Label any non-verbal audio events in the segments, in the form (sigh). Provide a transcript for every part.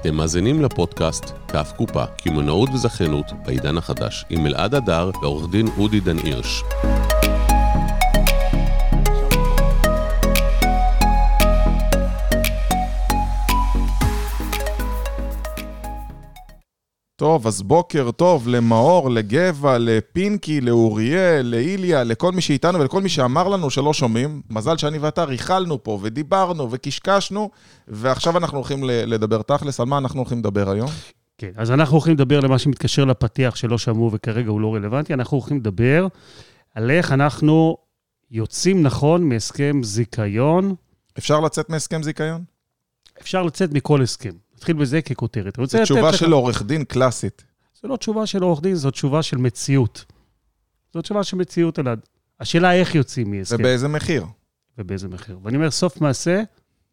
אתם מאזינים לפודקאסט כף קופה, קמעונאות וזכיינות בעידן החדש, עם אלעד הדר ועורך דין אודי דן הירש. טוב, אז בוקר טוב למאור, לגבע, לפינקי, לאוריאל, לאיליה, לכל מי שאיתנו ולכל מי שאמר לנו שלא שומעים. מזל שאני ואתה ריכלנו פה ודיברנו וקשקשנו, ועכשיו אנחנו הולכים לדבר תכלס. על מה אנחנו הולכים לדבר היום? כן, אז אנחנו הולכים לדבר למה שמתקשר לפתיח שלא שמעו וכרגע הוא לא רלוונטי. אנחנו הולכים לדבר על איך אנחנו יוצאים נכון מהסכם זיכיון. אפשר לצאת מהסכם זיכיון? אפשר לצאת מכל הסכם. נתחיל בזה ככותרת. זו תשובה של עורך דין קלאסית. זו לא תשובה של עורך דין, זו תשובה של מציאות. זו תשובה של מציאות, אלעד. השאלה איך יוצאים מהסכם. ובאיזה מחיר. ובאיזה מחיר. ואני אומר, סוף מעשה,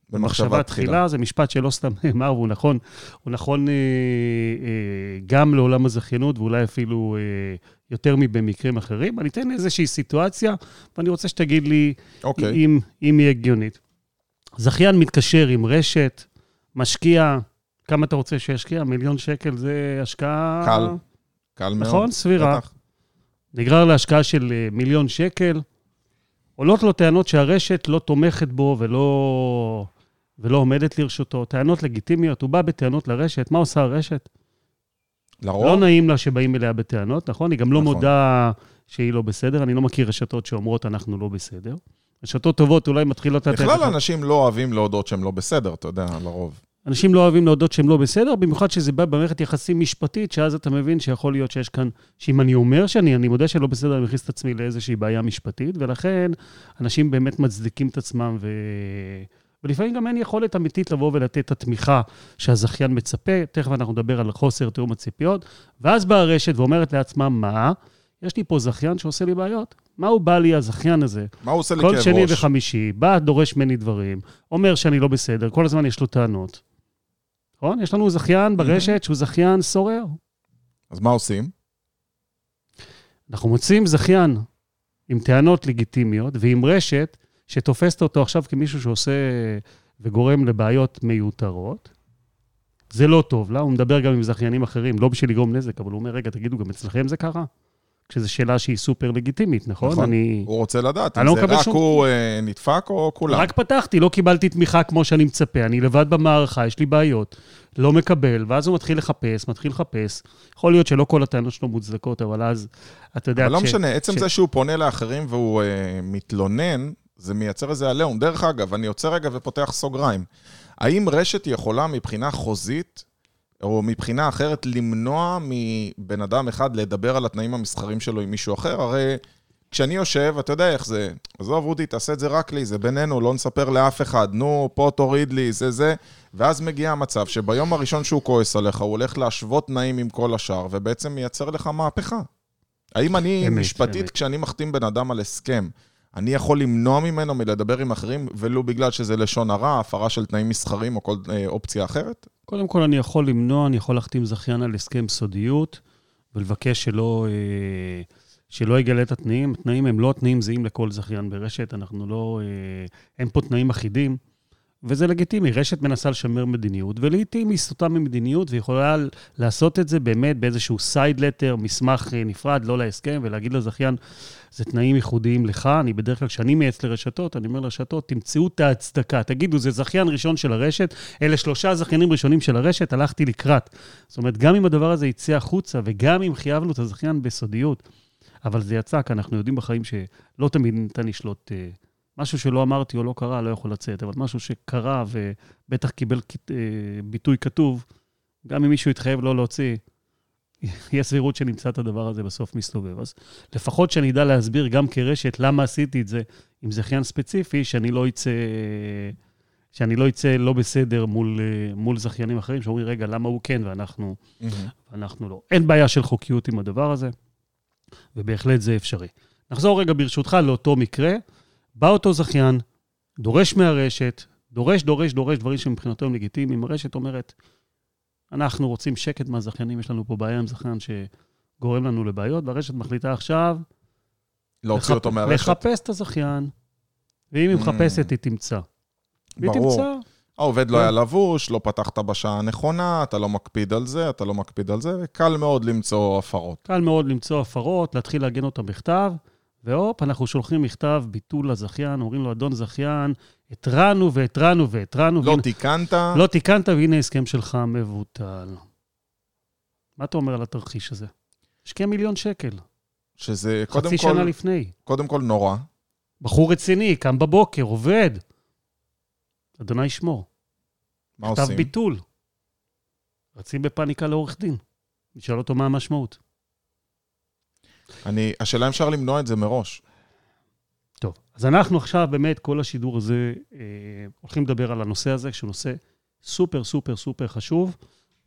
במחשבה תחילה, זה משפט שלא סתם (laughs) נאמר, והוא נכון, הוא נכון אה, אה, גם לעולם הזכיינות, ואולי אפילו אה, יותר מבמקרים אחרים. אני אתן איזושהי סיטואציה, ואני רוצה שתגיד לי. אוקיי. אם, אם היא הגיונית. זכיין מתקשר עם רשת, משקיע כמה אתה רוצה שישקיע? מיליון שקל זה השקעה... קל, קל מאוד. נכון? סבירה. בטח. נגרר להשקעה של אה, מיליון שקל. עולות לו טענות שהרשת לא תומכת בו ולא, ולא עומדת לרשותו. טענות לגיטימיות, הוא בא בטענות לרשת, מה עושה הרשת? לרוב? לא נעים לה שבאים אליה בטענות, נכון? היא גם לא נכון. מודה שהיא לא בסדר. אני לא מכיר רשתות שאומרות, אנחנו לא בסדר. רשתות טובות אולי מתחילות לתת... בכלל אנשים לא אוהבים להודות שהם לא בסדר, אתה יודע, לרוב. אנשים לא אוהבים להודות שהם לא בסדר, במיוחד שזה בא במערכת יחסים משפטית, שאז אתה מבין שיכול להיות שיש כאן, שאם אני אומר שאני אני מודה שלא בסדר, אני מכניס את עצמי לאיזושהי בעיה משפטית, ולכן אנשים באמת מצדיקים את עצמם, ו... ולפעמים גם אין יכולת אמיתית לבוא ולתת את התמיכה שהזכיין מצפה, תכף אנחנו נדבר על חוסר תיאום הציפיות, ואז באה הרשת ואומרת לעצמה, מה? יש לי פה זכיין שעושה לי בעיות. מה הוא בא לי, הזכיין הזה? מה הוא עושה לי כאב ראש? כל שני וחמישי, בא, דורש ממני דברים, אומר שאני לא בסדר, כל הזמן יש לו טענות. נכון? יש לנו זכיין ברשת שהוא זכיין סורר. אז מה עושים? אנחנו מוצאים זכיין עם טענות לגיטימיות ועם רשת שתופסת אותו עכשיו כמישהו שעושה וגורם לבעיות מיותרות. זה לא טוב לה, הוא מדבר גם עם זכיינים אחרים, לא בשביל לגרום נזק, אבל הוא אומר, רגע, תגידו, גם אצלכם זה קרה? שזו שאלה שהיא סופר לגיטימית, נכון? נכון, אני... הוא רוצה לדעת, אם לא זה רק שום... הוא uh, נדפק או כולם. רק פתחתי, לא קיבלתי תמיכה כמו שאני מצפה, אני לבד במערכה, יש לי בעיות, לא מקבל, ואז הוא מתחיל לחפש, מתחיל לחפש. יכול להיות שלא כל הטענות שלו מוצדקות, אבל אז, אתה יודע... אבל לא ש... משנה, עצם ש... זה שהוא פונה לאחרים והוא uh, מתלונן, זה מייצר איזה עליהום. דרך אגב, אני יוצא רגע ופותח סוגריים. האם רשת יכולה מבחינה חוזית או מבחינה אחרת, למנוע מבן אדם אחד לדבר על התנאים המסחרים שלו עם מישהו אחר. הרי כשאני יושב, אתה יודע איך זה, עזוב, אודי, תעשה את זה רק לי, זה בינינו, לא נספר לאף אחד, נו, פה תוריד לי, זה זה. ואז מגיע המצב שביום הראשון שהוא כועס עליך, הוא הולך להשוות תנאים עם כל השאר, ובעצם מייצר לך מהפכה. האם אני, אמת, משפטית, אמת. כשאני מחתים בן אדם על הסכם, אני יכול למנוע ממנו מלדבר עם אחרים, ולו בגלל שזה לשון הרע, הפרה של תנאים מסחרים או כל אה, אופציה אחרת? קודם כל, אני יכול למנוע, אני יכול להחתים זכיין על הסכם סודיות, ולבקש שלא, אה, שלא יגלה את התנאים. התנאים הם לא תנאים זהים לכל זכיין ברשת, אנחנו לא... אה, אין פה תנאים אחידים. וזה לגיטימי, רשת מנסה לשמר מדיניות, ולעיתים היא סוטה ממדיניות ויכולה לעשות את זה באמת באיזשהו סייד לטר, מסמך אה, נפרד, לא להסכם, ולהגיד לזכיין, זה תנאים ייחודיים לך. אני בדרך כלל, כשאני מייעץ לרשתות, אני אומר לרשתות, תמצאו את ההצדקה. תגידו, זה זכיין ראשון של הרשת, אלה שלושה זכיינים ראשונים של הרשת, הלכתי לקראת. זאת אומרת, גם אם הדבר הזה יצא החוצה, וגם אם חייבנו את הזכיין בסודיות, אבל זה יצא, כי אנחנו יודעים בחיים שלא תמיד ניתן לשלוט... Uh, משהו שלא אמרתי או לא קרה, לא יכול לצאת, אבל משהו שקרה ובטח קיבל אה, ביטוי כתוב, גם אם מישהו יתחייב לא להוציא, (laughs) יש סבירות שנמצא את הדבר הזה בסוף מסתובב. אז לפחות שאני אדע להסביר גם כרשת למה עשיתי את זה עם זכיין ספציפי, שאני לא אצא... שאני לא אצא לא בסדר מול, אה, מול זכיינים אחרים, שאומרים, רגע, למה הוא כן ואנחנו, mm-hmm. ואנחנו לא. אין בעיה של חוקיות עם הדבר הזה, ובהחלט זה אפשרי. נחזור רגע ברשותך לאותו מקרה. בא אותו זכיין, דורש מהרשת, דורש, דורש, דורש דברים שמבחינתו הם לגיטימיים. הרשת אומרת, אנחנו רוצים שקט מהזכיינים, יש לנו פה בעיה עם זכיין שגורם לנו לבעיות, והרשת מחליטה עכשיו... להוציא לחפ... אותו מהרשת? לחפש את הזכיין, ואם היא mm. מחפשת, היא תמצא. והיא תמצא. העובד לא כן. היה לבוש, לא פתחת בשעה הנכונה, אתה לא מקפיד על זה, אתה לא מקפיד על זה, וקל מאוד למצוא הפרות. קל מאוד למצוא הפרות, להתחיל לעגן אותן בכתב, והופ, אנחנו שולחים מכתב ביטול לזכיין, אומרים לו, אדון זכיין, התרענו והתרענו והתרענו, לא והנה- תיקנת, לא תיקנת, והנה ההסכם שלך מבוטל. מה אתה אומר על התרחיש הזה? השקיע מיליון שקל, שזה קודם חצי שנה כל, לפני. קודם כל נורא. בחור רציני, קם בבוקר, עובד. אדוני ישמור. מה כתב עושים? ביטול. רצים בפאניקה לעורך דין. נשאל אותו מה המשמעות. אני, השאלה אם אפשר למנוע את זה מראש. טוב, אז אנחנו עכשיו באמת, כל השידור הזה, אה, הולכים לדבר על הנושא הזה, שהוא נושא סופר סופר סופר חשוב,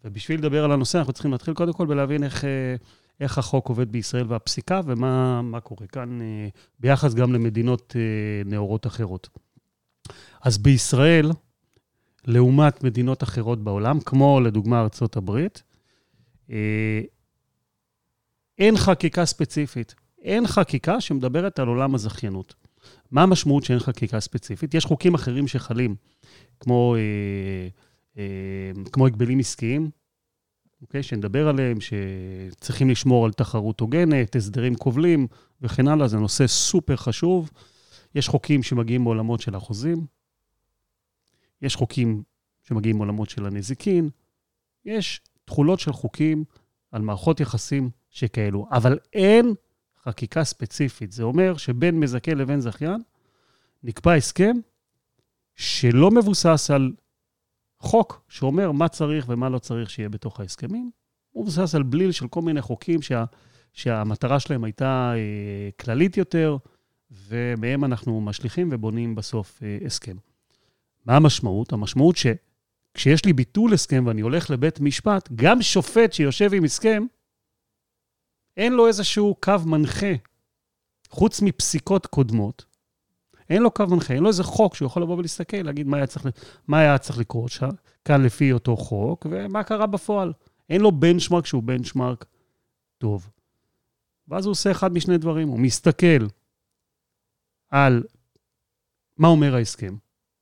ובשביל לדבר על הנושא אנחנו צריכים להתחיל קודם כל בלהבין איך, אה, איך החוק עובד בישראל והפסיקה, ומה מה קורה כאן אה, ביחס גם למדינות אה, נאורות אחרות. אז בישראל, לעומת מדינות אחרות בעולם, כמו לדוגמה ארצות הברית, אה, אין חקיקה ספציפית. אין חקיקה שמדברת על עולם הזכיינות. מה המשמעות שאין חקיקה ספציפית? יש חוקים אחרים שחלים, כמו, אה, אה, כמו הגבלים עסקיים, אוקיי? שנדבר עליהם, שצריכים לשמור על תחרות הוגנת, הסדרים כובלים וכן הלאה, זה נושא סופר חשוב. יש חוקים שמגיעים מעולמות של החוזים, יש חוקים שמגיעים מעולמות של הנזיקין, יש תכולות של חוקים על מערכות יחסים שכאלו, אבל אין חקיקה ספציפית. זה אומר שבין מזכה לבין זכיין נקבע הסכם שלא מבוסס על חוק שאומר מה צריך ומה לא צריך שיהיה בתוך ההסכמים. הוא מבוסס על בליל של כל מיני חוקים שה, שהמטרה שלהם הייתה אה, כללית יותר, ומהם אנחנו משליכים ובונים בסוף אה, הסכם. מה המשמעות? המשמעות שכשיש לי ביטול הסכם ואני הולך לבית משפט, גם שופט שיושב עם הסכם, אין לו איזשהו קו מנחה, חוץ מפסיקות קודמות, אין לו קו מנחה, אין לו איזה חוק שהוא יכול לבוא ולהסתכל, להגיד מה היה צריך, מה היה צריך לקרות שם, כאן לפי אותו חוק, ומה קרה בפועל. אין לו בנצ'מרק שהוא בנצ'מרק טוב. ואז הוא עושה אחד משני דברים, הוא מסתכל על מה אומר ההסכם,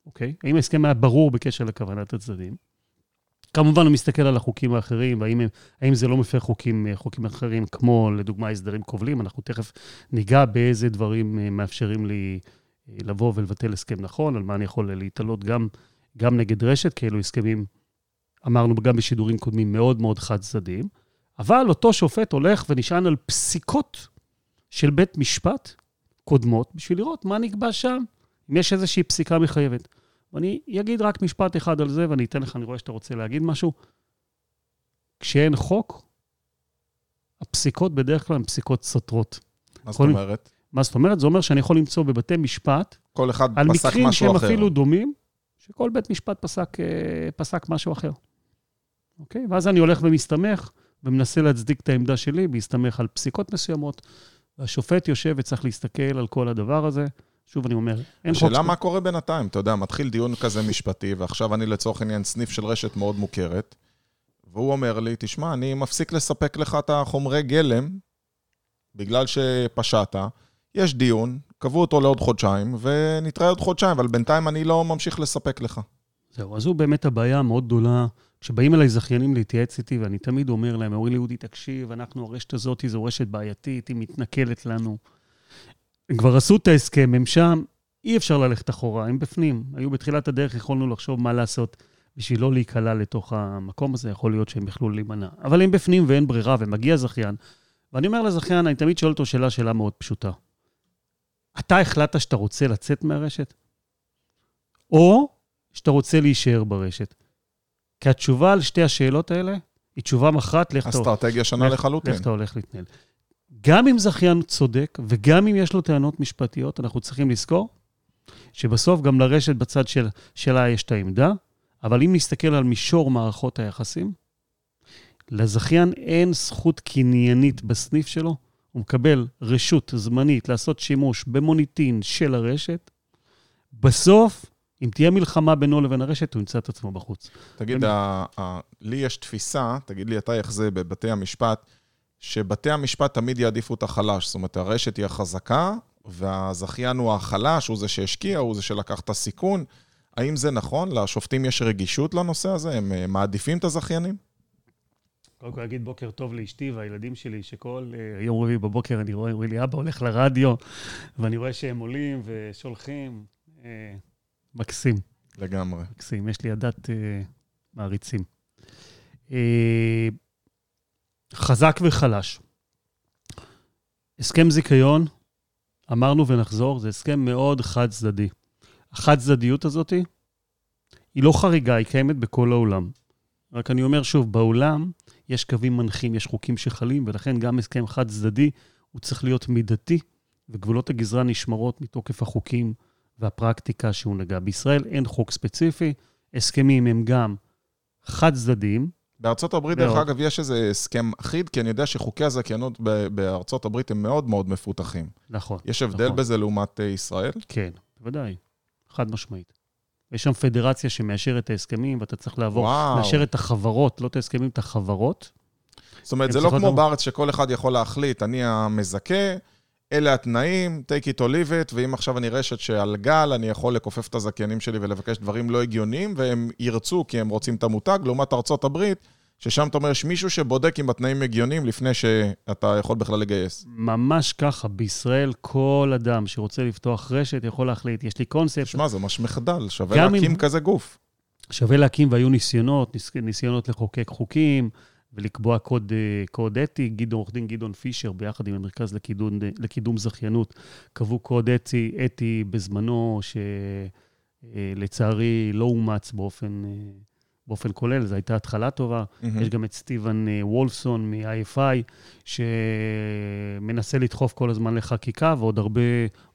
אוקיי? האם ההסכם היה ברור בקשר לכוונת הצדדים? כמובן, הוא מסתכל על החוקים האחרים, והאם האם זה לא מפר חוקים, אה, חוקים אחרים, כמו לדוגמה הסדרים כובלים. אנחנו תכף ניגע באיזה דברים אה, מאפשרים לי אה, לבוא ולבטל הסכם נכון, על מה אני יכול להתעלות גם, גם נגד רשת, כי אלו הסכמים, אמרנו גם בשידורים קודמים, מאוד מאוד חד-צדדיים. אבל אותו שופט הולך ונשען על פסיקות של בית משפט קודמות, בשביל לראות מה נקבע שם, אם יש איזושהי פסיקה מחייבת. ואני אגיד רק משפט אחד על זה, ואני אתן לך, אני רואה שאתה רוצה להגיד משהו. כשאין חוק, הפסיקות בדרך כלל הן פסיקות סותרות. מה זאת אומרת? מה זאת אומרת? זה אומר שאני יכול למצוא בבתי משפט, כל אחד על פסק מקרים משהו שהם אחר. אפילו דומים, שכל בית משפט פסק, אה, פסק משהו אחר. אוקיי? ואז אני הולך ומסתמך, ומנסה להצדיק את העמדה שלי, בהסתמך על פסיקות מסוימות, והשופט יושב וצריך להסתכל על כל הדבר הזה. שוב, אני אומר, אין חוק... השאלה מה קורה בינתיים, אתה יודע, מתחיל דיון כזה משפטי, ועכשיו אני לצורך העניין סניף של רשת מאוד מוכרת, והוא אומר לי, תשמע, אני מפסיק לספק לך את החומרי גלם, בגלל שפשעת, יש דיון, קבעו אותו לעוד חודשיים, ונתראה עוד חודשיים, אבל בינתיים אני לא ממשיך לספק לך. זהו, אז זו באמת הבעיה המאוד גדולה. כשבאים אליי זכיינים להתייעץ איתי, ואני תמיד אומר להם, אומרים לי, אודי, תקשיב, אנחנו, הרשת הזאת זו רשת בעייתית, היא מתנכלת לנו. הם כבר עשו את ההסכם, הם שם, אי אפשר ללכת אחורה, הם בפנים. היו בתחילת הדרך, יכולנו לחשוב מה לעשות בשביל לא להיקלע לתוך המקום הזה, יכול להיות שהם יכלו להימנע. אבל הם בפנים ואין ברירה, ומגיע זכיין. ואני אומר לזכיין, אני תמיד שואל אותו שאלה, שאלה מאוד פשוטה. אתה החלטת שאתה רוצה לצאת מהרשת? או שאתה רוצה להישאר ברשת? כי התשובה על שתי השאלות האלה היא תשובה מכרעת, לך אתה אסטרטגיה שונה לחלוטין. איך אתה הולך להתנהל. גם אם זכיין צודק, וגם אם יש לו טענות משפטיות, אנחנו צריכים לזכור שבסוף גם לרשת בצד של, שלה יש את העמדה, אבל אם נסתכל על מישור מערכות היחסים, לזכיין אין זכות קניינית בסניף שלו, הוא מקבל רשות זמנית לעשות שימוש במוניטין של הרשת. בסוף, אם תהיה מלחמה בינו לבין הרשת, הוא ימצא את עצמו בחוץ. תגיד, ה- ה- לי יש תפיסה, תגיד לי אתה איך זה בבתי המשפט, שבתי המשפט תמיד יעדיפו את החלש. זאת אומרת, הרשת היא החזקה, והזכיין הוא החלש, הוא זה שהשקיע, הוא זה שלקח את הסיכון. האם זה נכון? לשופטים יש רגישות לנושא הזה? הם אה, מעדיפים את הזכיינים? קודם כל אגיד בוקר טוב לאשתי והילדים שלי, שכל uh, יום רביעי בבוקר אני רואה, אומרים לי, אבא הולך לרדיו, ואני רואה שהם עולים ושולחים. Uh, מקסים. לגמרי. מקסים, יש לי עדת uh, מעריצים. Uh, חזק וחלש. הסכם זיכיון, אמרנו ונחזור, זה הסכם מאוד חד-צדדי. החד-צדדיות הזאת היא לא חריגה, היא קיימת בכל העולם. רק אני אומר שוב, בעולם יש קווים מנחים, יש חוקים שחלים, ולכן גם הסכם חד-צדדי הוא צריך להיות מידתי, וגבולות הגזרה נשמרות מתוקף החוקים והפרקטיקה שהוא נגע. בישראל אין חוק ספציפי, הסכמים הם גם חד-צדדיים, בארצות הברית, דרך אגב, יש איזה הסכם אחיד, כי אני יודע שחוקי הזכיינות בארצות הברית הם מאוד מאוד מפותחים. נכון. יש הבדל נכון. בזה לעומת אה, ישראל? כן, בוודאי. חד משמעית. יש שם פדרציה שמאשרת את ההסכמים, ואתה צריך לעבור. מאשר את החברות, לא את ההסכמים, את החברות. זאת אומרת, זה לא כמו בארץ שכל אחד יכול להחליט, אני המזכה, אלה התנאים, take it or leave it, ואם עכשיו אני רשת שעל גל, אני יכול לכופף את הזכיינים שלי ולבקש דברים לא הגיוניים, והם ירצו כי הם רוצים את המותג, לעומת ארצות הברית, ששם אתה אומר, יש מישהו שבודק אם התנאים הגיוניים לפני שאתה יכול בכלל לגייס. ממש ככה, בישראל כל אדם שרוצה לפתוח רשת יכול להחליט, יש לי קונספט, שמע, זה ממש מחדל, שווה להקים אם- כזה גוף. שווה להקים, והיו ניסיונות, ניס- ניסיונות לחוקק חוקים ולקבוע קוד, אה, קוד אתי. גדעון, עורך דין גדעון פישר, ביחד עם המרכז לקידום, לקידום זכיינות, קבעו קוד אתי, אתי בזמנו, שלצערי לא אומץ באופן, אה, באופן כולל, זו הייתה התחלה טובה. מהמם. יש גם את סטיבן אה, וולפסון מ-IFI, שמנסה לדחוף כל הזמן לחקיקה, ועוד הרבה,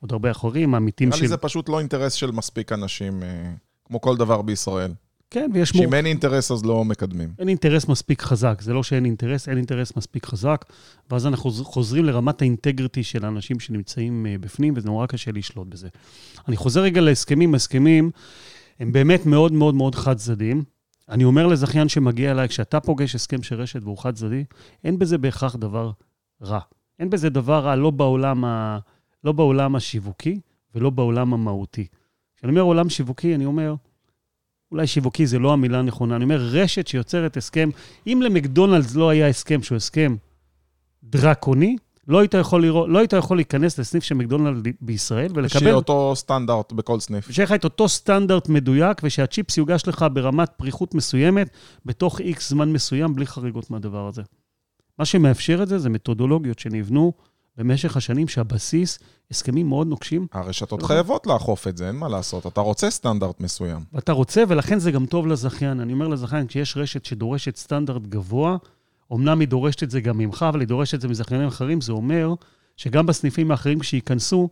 הרבה אחרים, העמיתים נראה של... לי זה פשוט לא אינטרס של מספיק אנשים, אה, כמו כל דבר בישראל. כן, ויש מור... שאם אין אינטרס אז לא מקדמים. אין אינטרס מספיק חזק. זה לא שאין אינטרס, אין אינטרס מספיק חזק, ואז אנחנו חוז- חוזרים לרמת האינטגריטי של האנשים שנמצאים אה, בפנים, וזה נורא קשה לשלוט בזה. אני חוזר רגע להסכמים. ההסכמים הם באמת מאוד מאוד מאוד חד-צדדיים. אני אומר לזכיין שמגיע אליי, כשאתה פוגש הסכם של רשת והוא חד-צדדי, אין בזה בהכרח דבר רע. אין בזה דבר רע, לא בעולם, ה... לא בעולם השיווקי ולא בעולם המהותי. כשאני אומר עולם שיווקי, אני אומר, אולי שיווקי זה לא המילה הנכונה, אני אומר רשת שיוצרת הסכם. אם למקדונלדס לא היה הסכם שהוא הסכם דרקוני, לא היית יכול, לראות, לא היית יכול להיכנס לסניף של מקדונלד בישראל שיהיה ולקבל, אותו סטנדרט בכל סניף. שיהיה לך את אותו סטנדרט מדויק, ושהצ'יפס יוגש לך ברמת פריחות מסוימת, בתוך איקס זמן מסוים, בלי חריגות מהדבר הזה. מה שמאפשר את זה, זה מתודולוגיות שנבנו במשך השנים, שהבסיס, הסכמים מאוד נוקשים, הרשתות נכון. חייבות לאכוף את זה, אין מה לעשות. אתה רוצה סטנדרט מסוים. ואתה רוצה, ולכן זה גם טוב לזכיין. אני אומר לזכיין, כשיש רשת שדורשת סטנדרט גבוה, אמנם היא דורשת את זה גם ממך, אבל היא דורשת את זה מזכיינים אחרים, זה אומר שגם בסניפים האחרים כשייכנסו,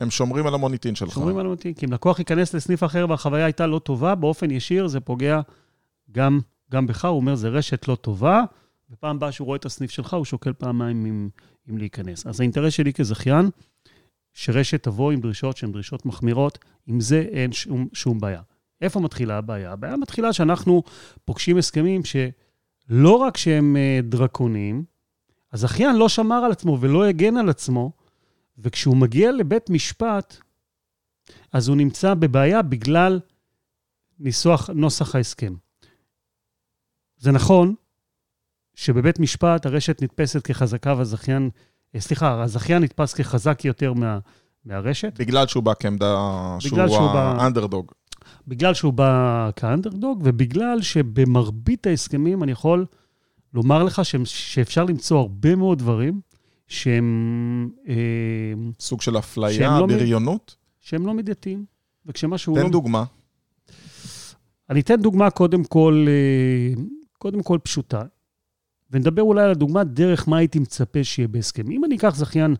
הם שומרים על המוניטין שלך. שומרים על המתאים. כי אם לקוח ייכנס לסניף אחר והחוויה הייתה לא טובה, באופן ישיר זה פוגע גם, גם בך, הוא אומר, זה רשת לא טובה, ופעם הבאה שהוא רואה את הסניף שלך, הוא שוקל פעמיים אם, אם להיכנס. אז האינטרס שלי כזכיין, שרשת תבוא עם דרישות שהן דרישות מחמירות, עם זה אין שום, שום בעיה. איפה מתחילה הבעיה? הבעיה מתחילה שאנחנו פוגשים הסכמים שלא רק שהם אה, דרקוניים, הזכיין לא שמר על עצמו ולא הגן על עצמו, וכשהוא מגיע לבית משפט, אז הוא נמצא בבעיה בגלל ניסוח, נוסח ההסכם. זה נכון שבבית משפט הרשת נתפסת כחזקה והזכיין, אה, סליחה, הזכיין נתפס כחזק יותר מה, מהרשת, בגלל שהוא בא כעמדה, שהוא שהוא האנדרדוג. בגלל שהוא בא כאנדרדוג, ובגלל שבמרבית ההסכמים אני יכול לומר לך שהם- שאפשר למצוא הרבה מאוד דברים שהם, אה, סוג של אפליה, לא בריונות. שהם לא מידתיים. וכשמשהו לא... תן דוגמה. אני אתן דוגמה קודם כל, אה, קודם כל פשוטה, ונדבר אולי על הדוגמה דרך מה הייתי מצפה שיהיה בהסכם. אם אני אקח זכיין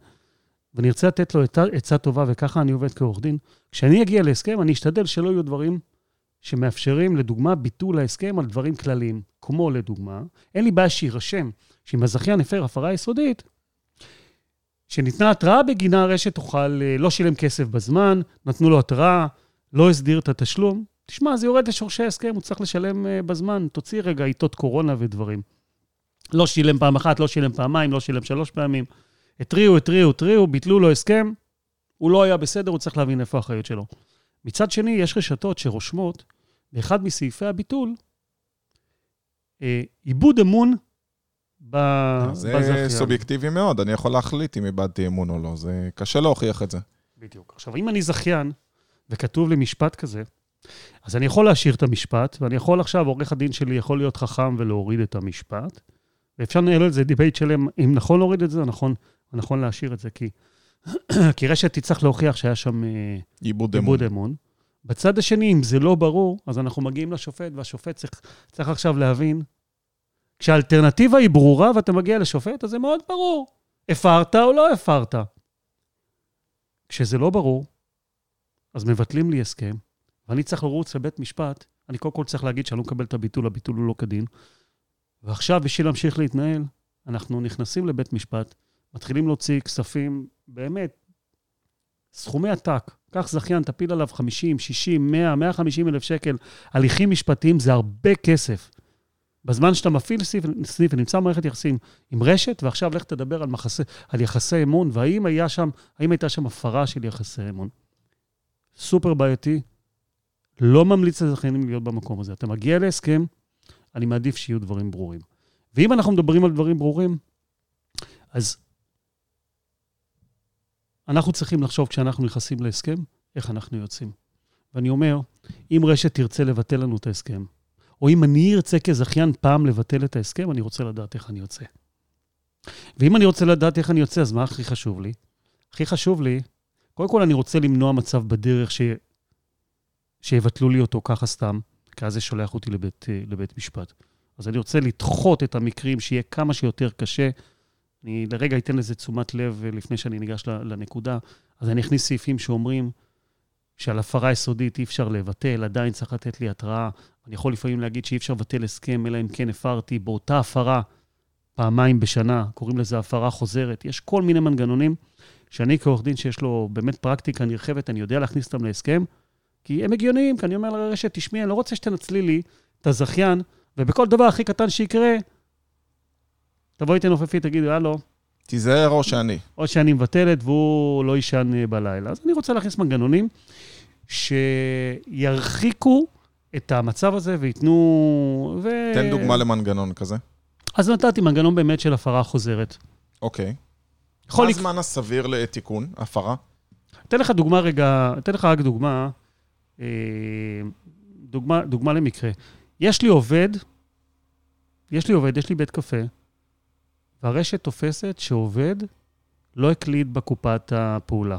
ואני ארצה לתת לו עצה- טובה, וככה אני עובד כעורך דין, כשאני אגיע להסכם, אני אשתדל שלא יהיו דברים שמאפשרים, לדוגמה, ביטול ההסכם על דברים כלליים. כמו לדוגמה, אין לי בעיה שיירשם שאם הזכיין הפר הפרה יסודית, שניתנה התראה בגינה, הרשת תוכל, אה, לא שילם כסף בזמן, נתנו לו התראה, לא הסדיר את התשלום, תשמע, זה יורד לשורשי ההסכם, הוא צריך לשלם uh, בזמן. תוציא רגע עיתות קורונה ודברים. לא שילם פעם אחת, לא שילם פעמיים, לא שילם שלוש פעמים. התריעו, התריעו, התריעו, ביטלו לו הסכם, הוא לא היה בסדר, הוא צריך להבין איפה האחריות שלו. מצד שני, יש רשתות שרושמות באחד מסעיפי הביטול, אה, עיבוד אמון ב... זה בזכיין. סובייקטיבי מאוד, אני יכול להחליט אם איבדתי אמון או לא, זה קשה להוכיח את זה. בדיוק. עכשיו, אם אני זכיין, וכתוב לי משפט כזה, אז אני יכול להשאיר את המשפט, ואני יכול עכשיו, עורך הדין שלי יכול להיות חכם ולהוריד את המשפט, ואפשר לנהל על זה debate שלם, אם נכון להוריד את זה, או נכון, או נכון להשאיר את זה, כי, (clears throat) כי רשת תצטרך להוכיח שהיה שם אה, איבוד אמון. אמון. בצד השני, אם זה לא ברור, אז אנחנו מגיעים לשופט, והשופט צריך, צריך עכשיו להבין, כשהאלטרנטיבה היא ברורה ואתה מגיע לשופט, אז זה מאוד ברור. הפרת או לא הפרת. כשזה לא ברור, אז מבטלים לי הסכם, ואני צריך לרוץ לבית משפט, אני קודם כל צריך להגיד שאני לא מקבל את הביטול, הביטול הוא לא כדין. ועכשיו, בשביל להמשיך להתנהל, אנחנו נכנסים לבית משפט, מתחילים להוציא כספים, באמת, סכומי עתק. קח זכיין, תפיל עליו 50, 60, 100, 150 אלף שקל. הליכים משפטיים זה הרבה כסף. בזמן שאתה מפעיל סניף, סניף ונמצא במערכת יחסים עם רשת, ועכשיו לך תדבר על, מחסי, על יחסי אמון, והאם היה שם, האם הייתה שם הפרה של יחסי אמון. סופר בעייתי. לא ממליץ לזכיינים להיות במקום הזה. אתה מגיע להסכם, אני מעדיף שיהיו דברים ברורים. ואם אנחנו מדברים על דברים ברורים, אז אנחנו צריכים לחשוב כשאנחנו נכנסים להסכם, איך אנחנו יוצאים. ואני אומר, אם רשת תרצה לבטל לנו את ההסכם, או אם אני ארצה כזכיין פעם לבטל את ההסכם, אני רוצה לדעת איך אני יוצא. ואם אני רוצה לדעת איך אני יוצא, אז מה הכי חשוב לי? הכי חשוב לי, קודם כל אני רוצה למנוע מצב בדרך ש... שיבטלו לי אותו ככה סתם, כי אז זה שולח אותי לבית, לבית משפט. אז אני רוצה לדחות את המקרים, שיהיה כמה שיותר קשה. אני לרגע אתן לזה תשומת לב לפני שאני ניגש לנקודה. אז אני אכניס סעיפים שאומרים שעל הפרה יסודית אי אפשר לבטל, עדיין צריך לתת לי התראה. אני יכול לפעמים להגיד שאי אפשר לבטל הסכם, אלא אם כן הפרתי באותה הפרה פעמיים בשנה, קוראים לזה הפרה חוזרת. יש כל מיני מנגנונים שאני כעורך דין שיש לו באמת פרקטיקה נרחבת, אני יודע להכניס אותם להסכם, כי הם הגיוניים, כי אני אומר לרשת, תשמעי, אני לא רוצה שתנצלי לי את הזכיין, ובכל דבר הכי קטן שיקרה, תבואי תנופפי, תגידי, הלו. תיזהר או שאני. או שאני מבטלת והוא לא יישן בלילה. אז אני רוצה להכניס מנגנונים שירחיקו את המצב הזה וייתנו... ו... תן דוגמה למנגנון כזה. אז נתתי מנגנון באמת של הפרה חוזרת. אוקיי. מה לק- הזמן הסביר לתיקון, הפרה? אתן לך דוגמה רגע, אתן לך רק דוגמה, אה, דוגמה, דוגמה למקרה. יש לי עובד, יש לי עובד, יש לי בית קפה, והרשת תופסת שעובד לא הקליד בקופת הפעולה.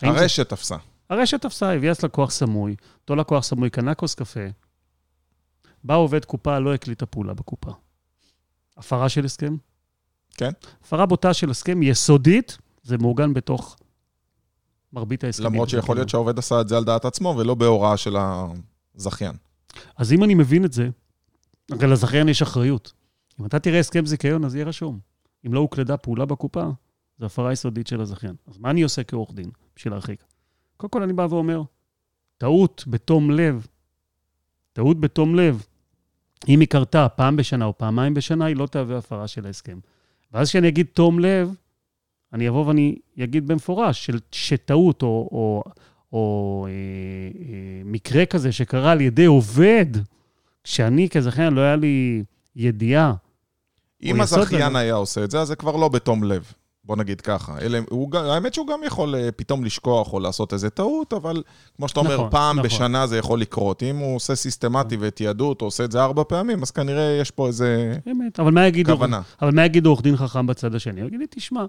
האם זה- הרשת תפסה. הרשת תפסה, הביאה אז לקוח סמוי, אותו לקוח סמוי קנה כוס קפה, בא עובד קופה, לא הקליט את הפעולה בקופה. הפרה של הסכם? כן. הפרה בוטה של הסכם יסודית, זה מעוגן בתוך מרבית ההסכמים. למרות שיכול להיות שהעובד עשה את זה על דעת עצמו ולא בהוראה של הזכיין. אז אם אני מבין את זה, הרי לזכיין יש אחריות. אם אתה תראה הסכם זיכיון, אז יהיה רשום. אם לא הוקלדה פעולה בקופה, זו הפרה יסודית של הזכיין. אז מה אני עושה כעורך דין בשביל להרחיק? קודם כל אני בא ואומר, טעות בתום לב, טעות בתום לב, אם היא קרתה פעם בשנה או פעמיים בשנה, היא לא תהווה הפרה של ההסכם. ואז כשאני אגיד תום לב, אני אבוא ואני אגיד במפורש של, שטעות או, או, או אה, אה, מקרה כזה שקרה על ידי עובד, שאני כזכיין לא היה לי ידיעה. אם הזכיין. היה עושה את זה, אז זה כבר לא בתום לב. בוא נגיד ככה. אלה, הוא, האמת שהוא גם יכול אה, פתאום לשכוח או לעשות איזה טעות, אבל כמו שאתה אומר, נכון, פעם נכון. בשנה זה יכול לקרות. אם הוא עושה סיסטמטי ותיעדות, או עושה את זה ארבע פעמים, אז כנראה יש פה איזה אמת, אבל מה יגיד, עורך, כוונה. אבל מה יגיד עורך דין חכם בצד השני? הוא יגיד לי, תשמע,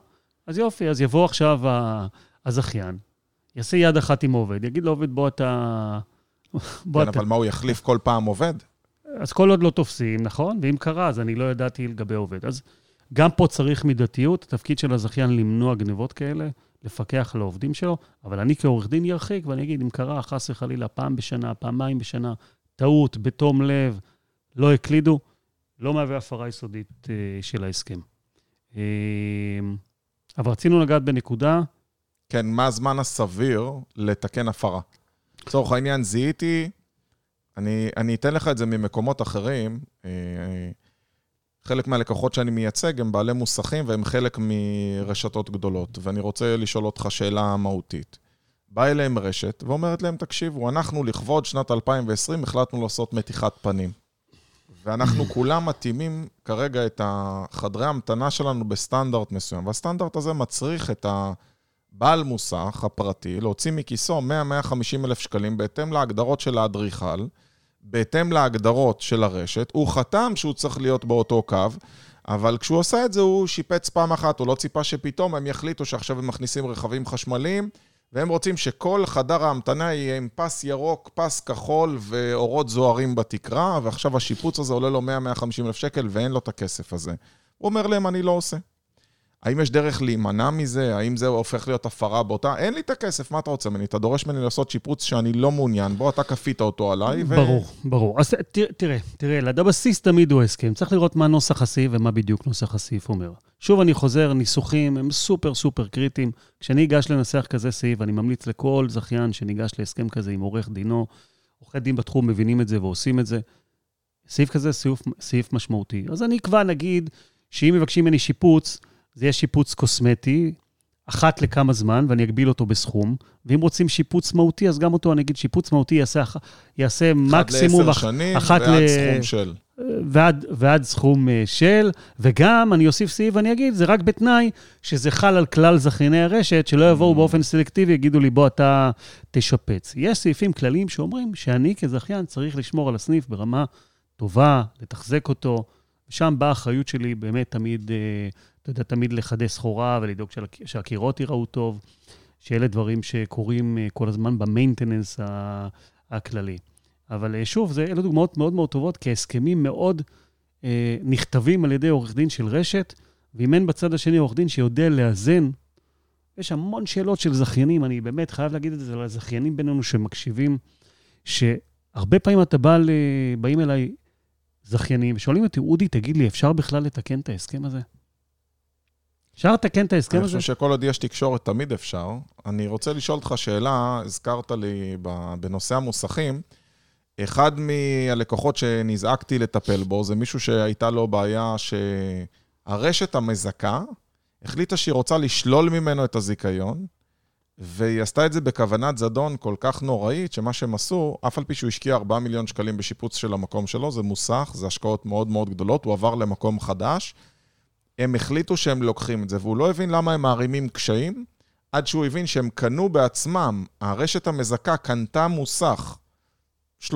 אז יופי, אז יבוא עכשיו הזכיין, יעשה יד אחת עם עובד, יגיד לעובד, בוא אתה... בוא כן, אתה... אבל מה, הוא יחליף כל פעם עובד? אז כל עוד לא תופסים, נכון? ואם קרה, אז אני לא ידעתי לגבי עובד. אז גם פה צריך מידתיות, התפקיד של הזכיין למנוע גנבות כאלה, לפקח על העובדים שלו, אבל אני כעורך דין ירחיק ואני אגיד, אם קרה חס וחלילה פעם בשנה, פעמיים בשנה, טעות, בתום לב, לא הקלידו, לא מהווה הפרה יסודית אה, של ההסכם. אבל רצינו לגעת בנקודה, כן, מה הזמן הסביר לתקן הפרה? לצורך העניין, זיהיתי, אני, אני אתן לך את זה ממקומות אחרים. אה, אה, חלק מהלקוחות שאני מייצג הם בעלי מוסכים והם חלק מרשתות גדולות, ואני רוצה לשאול אותך שאלה מהותית. באה אליהם רשת ואומרת להם, תקשיבו, אנחנו לכבוד שנת 2020 החלטנו לעשות מתיחת פנים. ואנחנו כולם מתאימים כרגע את החדרי המתנה שלנו בסטנדרט מסוים, והסטנדרט הזה מצריך את הבעל מוסך הפרטי להוציא מכיסו 100-150 אלף שקלים בהתאם להגדרות של האדריכל, בהתאם להגדרות של הרשת. הוא חתם שהוא צריך להיות באותו קו, אבל כשהוא עשה את זה הוא שיפץ פעם אחת, הוא לא ציפה שפתאום הם יחליטו שעכשיו הם מכניסים רכבים חשמליים. והם רוצים שכל חדר ההמתנה יהיה עם פס ירוק, פס כחול ואורות זוהרים בתקרה, ועכשיו השיפוץ הזה עולה לו 100-150 אלף שקל ואין לו את הכסף הזה. הוא אומר להם, אני לא עושה. האם יש דרך להימנע מזה? האם זה הופך להיות הפרה באותה? אין לי את הכסף, מה אתה רוצה ממני? אתה דורש ממני לעשות שיפוץ שאני לא מעוניין בו, אתה כפית אותו עליי, ו... ברור, ברור. אז תראה, תראה, ליד הבסיס תמיד הוא הסכם. צריך לראות מה נוסח הסעיף ומה בדיוק נוסח הסעיף אומר. שוב אני חוזר, ניסוחים הם סופר סופר קריטיים. כשאני אגש לנסח כזה סעיף, אני ממליץ לכל זכיין שניגש להסכם כזה עם עורך דינו, עורכי דין בתחום מבינים את זה ועושים את זה. סעיף כזה סעיף, סעיף משמעותי. אז אני אקבע, נגיד, שאם מבקשים ממני שיפוץ, זה יהיה שיפוץ קוסמטי, אחת לכמה זמן, ואני אגביל אותו בסכום. ואם רוצים שיפוץ מהותי, אז גם אותו, אני אגיד, שיפוץ מהותי יעשה, יעשה מקסימום... אחת לעשר שנים, אחת ועד ל... סכום של. ועד, ועד סכום אה, של, וגם אני אוסיף סעיף ואני אגיד, זה רק בתנאי שזה חל על כלל זכייני הרשת, שלא יבואו mm. באופן סלקטיבי, יגידו לי, בוא אתה תשפץ. יש סעיפים כלליים שאומרים שאני כזכיין צריך לשמור על הסניף ברמה טובה, לתחזק אותו, ושם באה האחריות שלי באמת תמיד... אה, אתה יודע, תמיד לחדש סחורה ולדאוג שהקירות ייראו טוב, שאלה דברים שקורים אה, כל הזמן במיינטננס הכללי. אבל אה, שוב, זה, אלה דוגמאות מאוד מאוד טובות, כי ההסכמים מאוד אה, נכתבים על ידי עורך דין של רשת, ואם אין בצד השני עורך דין שיודע לאזן, יש המון שאלות של זכיינים, אני באמת חייב להגיד את זה לזכיינים בינינו שמקשיבים, שהרבה פעמים אתה בא, באים אליי זכיינים ושואלים אותי, אודי, תגיד לי, אפשר בכלל לתקן את ההסכם הזה? אפשר לתקן את ההסכם הזה? אני חושב שכל עוד יש תקשורת, תמיד אפשר. אני רוצה לשאול אותך שאלה, הזכרת לי בנושא המוסכים. אחד מהלקוחות שנזעקתי לטפל בו, זה מישהו שהייתה לו בעיה שהרשת המזכה החליטה שהיא רוצה לשלול ממנו את הזיכיון, והיא עשתה את זה בכוונת זדון כל כך נוראית, שמה שהם עשו, אף על פי שהוא השקיע 4 מיליון שקלים בשיפוץ של המקום שלו, זה מוסך, זה השקעות מאוד מאוד גדולות, הוא עבר למקום חדש. הם החליטו שהם לוקחים את זה, והוא לא הבין למה הם מערימים קשיים, עד שהוא הבין שהם קנו בעצמם, הרשת המזכה קנתה מוסך 300-400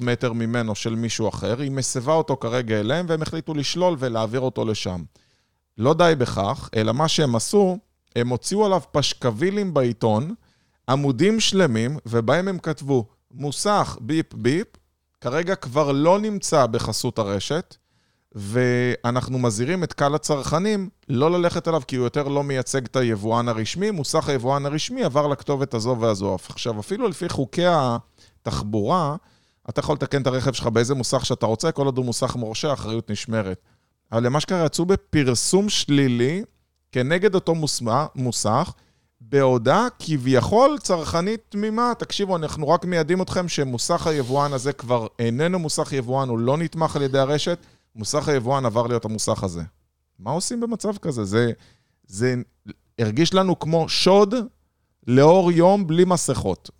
מטר ממנו של מישהו אחר, היא מסבה אותו כרגע אליהם, והם החליטו לשלול ולהעביר אותו לשם. לא די בכך, אלא מה שהם עשו, הם הוציאו עליו פשקווילים בעיתון, עמודים שלמים, ובהם הם כתבו, מוסך ביפ ביפ, כרגע כבר לא נמצא בחסות הרשת, ואנחנו מזהירים את קהל הצרכנים לא ללכת אליו כי הוא יותר לא מייצג את היבואן הרשמי, מוסך היבואן הרשמי עבר לכתובת הזו והזו. עכשיו, אפילו לפי חוקי התחבורה, אתה יכול לתקן את הרכב שלך באיזה מוסך שאתה רוצה, כל עוד הוא מוסך מורשה, האחריות נשמרת. אבל למה שקרה, יצאו בפרסום שלילי כנגד אותו מוסך, בהודעה כביכול צרכנית תמימה. תקשיבו, אנחנו רק מיידעים אתכם שמוסך היבואן הזה כבר איננו מוסך יבואן, הוא לא נתמך על ידי הרשת. מוסך היבואן עבר להיות המוסך הזה. מה עושים במצב כזה? זה, זה הרגיש לנו כמו שוד לאור יום בלי מסכות.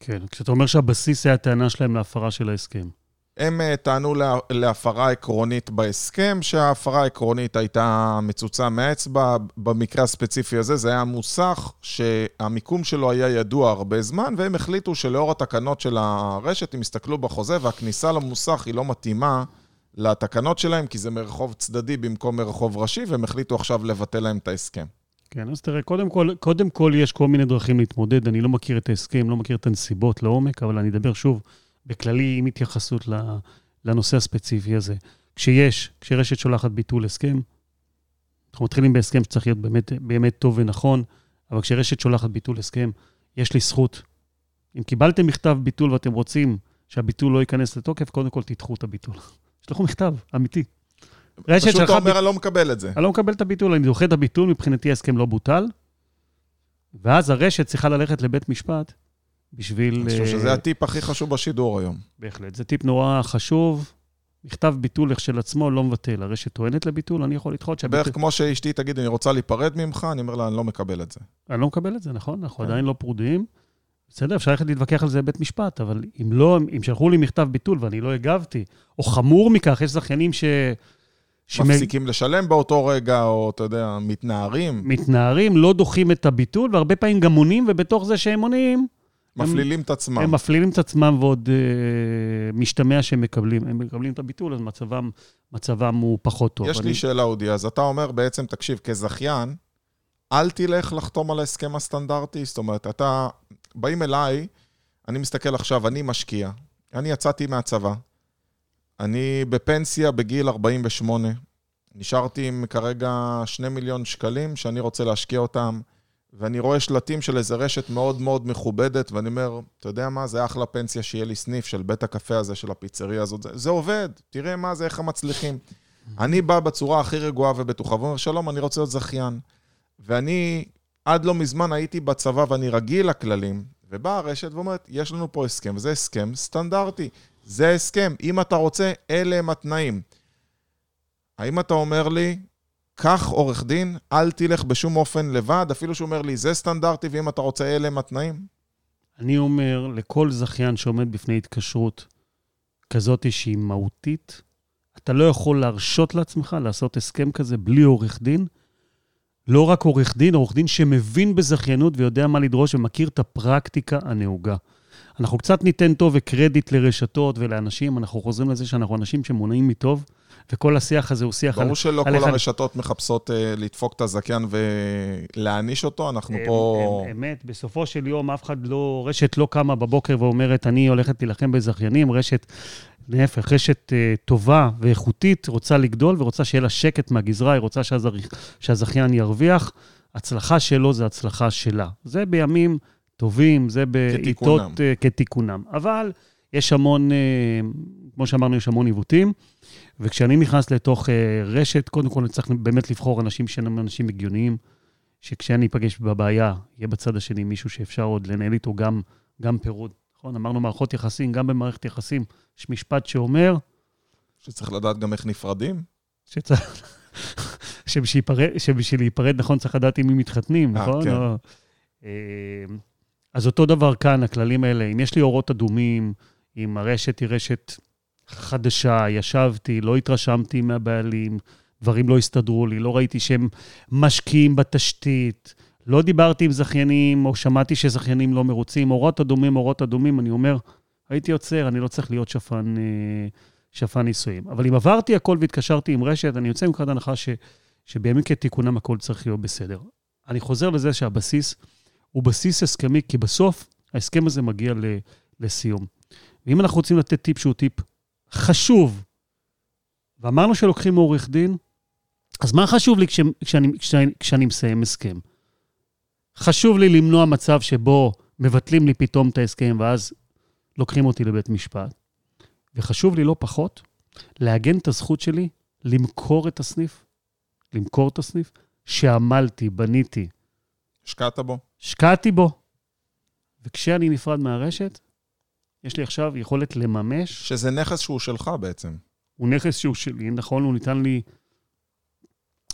כן, כשאתה אומר שהבסיס היה הטענה שלהם להפרה של ההסכם. הם uh, טענו לה, להפרה עקרונית בהסכם, שההפרה העקרונית הייתה מצוצה מהאצבע. במקרה הספציפי הזה זה היה מוסך שהמיקום שלו היה ידוע הרבה זמן, והם החליטו שלאור התקנות של הרשת, הם הסתכלו בחוזה והכניסה למוסך היא לא מתאימה לתקנות שלהם, כי זה מרחוב צדדי במקום מרחוב ראשי, והם החליטו עכשיו לבטל להם את ההסכם. כן, אז תראה, קודם כל, קודם כל יש כל מיני דרכים להתמודד. אני לא מכיר את ההסכם, לא מכיר את הנסיבות לעומק, אבל אני אדבר שוב בכללי עם התייחסות לנושא הספציפי הזה. כשיש, כשרשת שולחת ביטול הסכם, אנחנו מתחילים בהסכם שצריך להיות באמת, באמת טוב ונכון, אבל כשרשת שולחת ביטול הסכם, יש לי זכות. אם קיבלתם מכתב ביטול ואתם רוצים שהביטול לא ייכנס לתוקף, קודם כל תדחו את הביטול. שלחו מכתב, אמיתי. פשוט אתה אומר, אני לא מקבל את זה. אני לא מקבל את הביטול, אני דוחה את הביטול, מבחינתי ההסכם לא בוטל. ואז הרשת צריכה ללכת לבית משפט בשביל... אני חושב שזה אה, הטיפ הכי חשוב בשידור היום. בהחלט, זה טיפ נורא חשוב, מכתב ביטול כשלעצמו לא מבטל. הרשת טוענת לביטול, אני יכול לדחות שהביטול... בערך כמו שאשתי תגיד, אני רוצה להיפרד ממך, אני אומר לה, אני לא מקבל את זה. אני לא מקבל את זה, נכון? אנחנו כן. עדיין לא פרודים. בסדר, אפשר ללכת להתווכח על זה בבית משפט, אבל אם לא, אם שלחו לי מכתב ביטול ואני לא הגבתי, או חמור מכך, יש זכיינים ש... מפסיקים לשלם באותו רגע, או אתה יודע, מתנערים, מתנערים, לא דוחים את הביטול, והרבה פעמים גם עונים, ובתוך זה שהם עונים, מפלילים את עצמם. הם מפלילים את עצמם ועוד אה, משתמע שהם מקבלים, הם מקבלים את הביטול, אז מצבם, מצבם הוא פחות טוב. יש אני, לי שאלה, אודי, אז אתה אומר בעצם, תקשיב, כזכיין, אל תלך לחתום על ההסכם הסטנדרטי, זאת אומרת, אתה, באים אליי, אני מסתכל עכשיו, אני משקיע, אני יצאתי מהצבא, אני בפנסיה בגיל 48, נשארתי עם כרגע 2 מיליון שקלים שאני רוצה להשקיע אותם, ואני רואה שלטים של איזה רשת מאוד מאוד מכובדת, ואני אומר, אתה יודע מה, זה אחלה פנסיה שיהיה לי סניף של בית הקפה הזה, של הפיצריה הזאת, זה, זה עובד, תראה מה זה, איך הם מצליחים. אני בא בצורה הכי רגועה ובטוחה, ואומר, שלום, אני רוצה להיות זכיין. ואני עד לא מזמן הייתי בצבא ואני רגיל לכללים, ובאה הרשת ואומרת, יש לנו פה הסכם, וזה הסכם סטנדרטי. זה הסכם, אם אתה רוצה, אלה הם התנאים. האם אתה אומר לי, קח עורך דין, אל תלך בשום אופן לבד, אפילו שהוא אומר לי, זה סטנדרטי, ואם אתה רוצה, אלה הם התנאים? אני אומר לכל זכיין שעומד בפני התקשרות כזאת שהיא מהותית, אתה לא יכול להרשות לעצמך לעשות הסכם כזה בלי עורך דין. לא רק עורך דין, עורך דין שמבין בזכיינות ויודע מה לדרוש ומכיר את הפרקטיקה הנהוגה. אנחנו קצת ניתן טוב וקרדיט לרשתות ולאנשים, אנחנו חוזרים לזה שאנחנו אנשים שמונעים מטוב, וכל השיח הזה הוא שיח ברור שלא על- כל על- הרשתות מחפשות אה, לדפוק את הזכיין ולהעניש אותו, אנחנו אמ- פה... אמ- אמת, בסופו של יום אף אחד לא, רשת לא קמה בבוקר ואומרת, אני הולכת להילחם בזכיינים, רשת, להפך, רשת uh, טובה ואיכותית, רוצה לגדול ורוצה שיהיה לה שקט מהגזרה, היא רוצה שהזר... שהזכיין ירוויח. הצלחה שלו זה הצלחה שלה. זה בימים טובים, זה בעיתות כתיקונם. uh, כתיקונם. אבל יש המון, uh, כמו שאמרנו, יש המון עיוותים. וכשאני נכנס לתוך uh, רשת, קודם כל אני צריך באמת לבחור אנשים שהם אנשים הגיוניים. שכשאני אפגש בבעיה, יהיה בצד השני מישהו שאפשר עוד לנהל איתו גם, גם פירוד. נכון? אמרנו מערכות יחסים, גם במערכת יחסים יש משפט שאומר שצריך לדעת גם איך נפרדים. שצריך... (laughs) שבשביל להיפרד- נכון, צריך לדעת עם מי מתחתנים, אה, נכון? כן. או- אה, אז אותו דבר כאן, הכללים האלה. אם יש לי אורות אדומים, אם הרשת היא רשת חדשה, ישבתי, לא התרשמתי מהבעלים, דברים לא הסתדרו לי, לא ראיתי שהם משקיעים בתשתית, לא דיברתי עם זכיינים, או שמעתי שזכיינים לא מרוצים, אורות אדומים, אורות אדומים, אני אומר, הייתי עוצר, אני לא צריך להיות שפן, אה, שפן נישואים. אבל אם עברתי הכל והתקשרתי עם רשת, אני יוצא מנקודת הנחה ש, שבימים כתיקונם הכל צריך להיות בסדר. אני חוזר לזה שהבסיס הוא בסיס הסכמי, כי בסוף ההסכם הזה מגיע לסיום. ואם אנחנו רוצים לתת טיפ שהוא טיפ חשוב, ואמרנו שלוקחים מעורך דין, אז מה חשוב לי כש, כשאני, כשאני, כשאני מסיים הסכם? חשוב לי למנוע מצב שבו מבטלים לי פתאום את ההסכם, ואז לוקחים אותי לבית משפט. וחשוב לי לא פחות, לעגן את הזכות שלי למכור את הסניף, למכור את הסניף, שעמלתי, בניתי, השקעת בו. השקעתי בו. וכשאני נפרד מהרשת, יש לי עכשיו יכולת לממש. שזה נכס שהוא שלך בעצם. הוא נכס שהוא שלי, נכון, הוא ניתן לי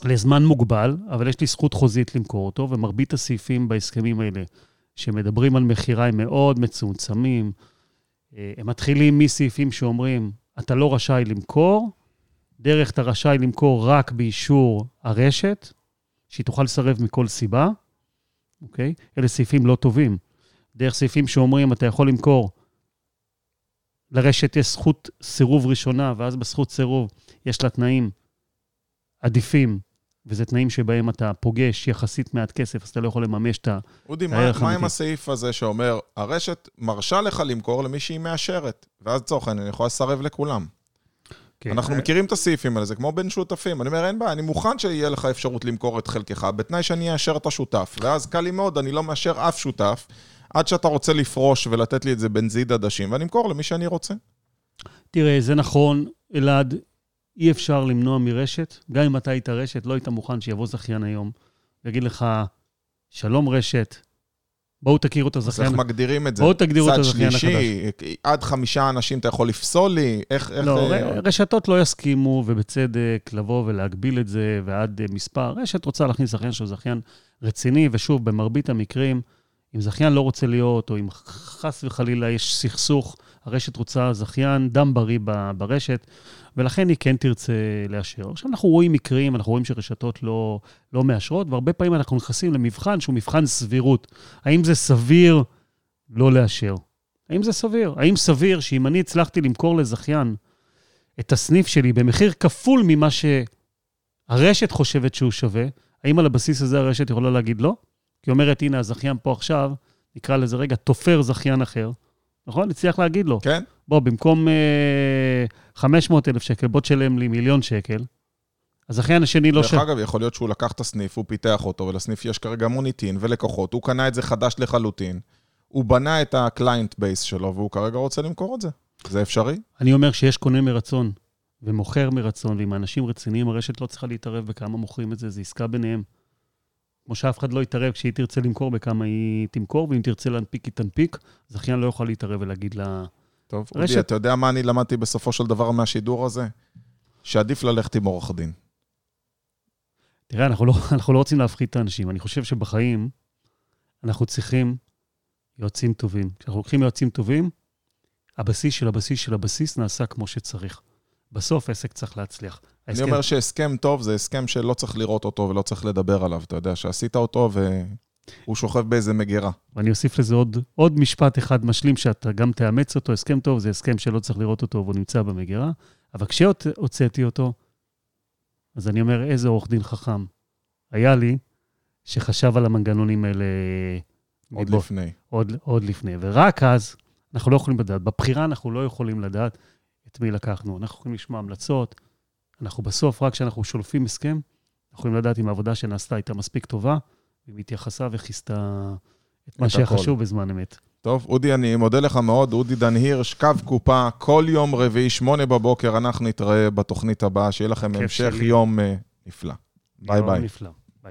לזמן מוגבל, אבל יש לי זכות חוזית למכור אותו, ומרבית הסעיפים בהסכמים האלה שמדברים על מכירה הם מאוד מצומצמים. אה, הם מתחילים מסעיפים שאומרים, אתה לא רשאי למכור, דרך אתה רשאי למכור רק באישור הרשת, שהיא תוכל לסרב מכל סיבה, אוקיי? אלה סעיפים לא טובים. דרך סעיפים שאומרים, אתה יכול למכור, לרשת יש זכות סירוב ראשונה, ואז בזכות סירוב יש לה תנאים עדיפים, וזה תנאים שבהם אתה פוגש יחסית מעט כסף, אז אתה לא יכול לממש את ה... אודי, מה, הערך מה עם. הסעיף הזה שאומר, הרשת מרשה לך למכור למי שהיא מאשרת, ואז לצורך העניין, היא יכולה לסרב לכולם. כן, אנחנו אה, מכירים את הסעיפים האלה, זה כמו בין שותפים. אני אומר, אין בעיה, אני מוכן שיהיה לך אפשרות למכור את חלקך, בתנאי שאני אאשר את השותף. ואז קל לי מאוד, אני לא מאשר אף שותף, עד שאתה רוצה לפרוש ולתת לי את זה בנזיד עדשים, ואני אמכור למי שאני רוצה. תראה, זה נכון, אלעד, אי אפשר למנוע מרשת, גם אם אתה היית רשת, לא היית מוכן שיבוא זכיין היום ויגיד לך, שלום רשת, בואו תכירו את אז הזכיין. איך מגדירים את זה? בואו תגדירו את הזכיין צד שלישי, עד חמישה אנשים אתה יכול לפסול לי? איך... איך לא, אה, ר- רשתות לא יסכימו, ובצדק, לבוא ולהגביל את זה, ועד אה, מספר. רשת רוצה להכניס זכיין שהוא זכיין רציני, ושוב, במרבית המקרים, אם זכיין לא רוצה להיות, או אם חס וחלילה יש סכסוך, הרשת רוצה זכיין דם בריא ברשת, ולכן היא כן תרצה לאשר. עכשיו, אנחנו רואים מקרים, אנחנו רואים שרשתות לא, לא מאשרות, והרבה פעמים אנחנו נכנסים למבחן שהוא מבחן סבירות. האם זה סביר לא לאשר? האם זה סביר? האם סביר שאם אני הצלחתי למכור לזכיין את הסניף שלי במחיר כפול ממה שהרשת חושבת שהוא שווה, האם על הבסיס הזה הרשת יכולה להגיד לא? כי אומרת, הנה, הזכיין פה עכשיו, נקרא לזה רגע, תופר זכיין אחר, נכון? הצליח להגיד לו. כן? בוא, במקום אה, 500 אלף שקל, בוא תשלם לי מיליון שקל. הזכיין השני לא דרך ש... אגב, יכול להיות שהוא לקח את הסניף, הוא פיתח אותו, ולסניף יש כרגע מוניטין ולקוחות, הוא קנה את זה חדש לחלוטין, הוא בנה את ה-client base שלו, והוא כרגע רוצה למכור את זה. זה אפשרי? אני אומר שיש קונה מרצון ומוכר מרצון, ועם אנשים רציניים, הרשת לא צריכה להתערב בכמה מוכרים את זה, זה עסקה ביניהם. כמו שאף אחד לא יתערב כשהיא תרצה למכור בכמה היא תמכור, ואם תרצה להנפיק, היא תנפיק. זכיין לא יכול להתערב ולהגיד לה... טוב, רשת- אודי, אתה יודע מה אני למדתי בסופו של דבר מהשידור הזה? שעדיף ללכת עם עורך דין. תראה, אנחנו לא, (laughs) אנחנו לא רוצים להפחיד את האנשים. אני חושב שבחיים אנחנו צריכים יועצים טובים. כשאנחנו לוקחים יועצים טובים, הבסיס של הבסיס של הבסיס נעשה כמו שצריך. בסוף עסק צריך להצליח. אני ההסכם- אומר שהסכם טוב זה הסכם שלא צריך לראות אותו ולא צריך לדבר עליו. אתה יודע שעשית אותו והוא שוכב באיזה מגירה. ואני אוסיף לזה עוד, עוד משפט אחד משלים, שאתה גם תאמץ אותו. הסכם טוב זה הסכם שלא צריך לראות אותו והוא נמצא במגירה, אבל כשהוצאתי אותו, אז אני אומר, איזה עורך דין חכם היה לי, שחשב על המנגנונים האלה עוד מבוא- לפני. עוד, עוד לפני. ורק אז, אנחנו לא יכולים לדעת. בבחירה אנחנו לא יכולים לדעת את מי לקחנו. אנחנו יכולים לשמוע המלצות. אנחנו בסוף, רק כשאנחנו שולפים הסכם, אנחנו יכולים לדעת אם העבודה שנעשתה הייתה מספיק טובה, אם היא התייחסה וכיסתה את מה שהיה. חשוב בזמן אמת. טוב, אודי, אני מודה לך מאוד. אודי דן הירש, קו קופה, כל יום רביעי, שמונה בבוקר, אנחנו נתראה בתוכנית הבאה. שיהיה לכם המשך שלי. יום אה, נפלא. ביי ביי. נפלא.